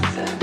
sunset.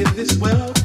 in this world.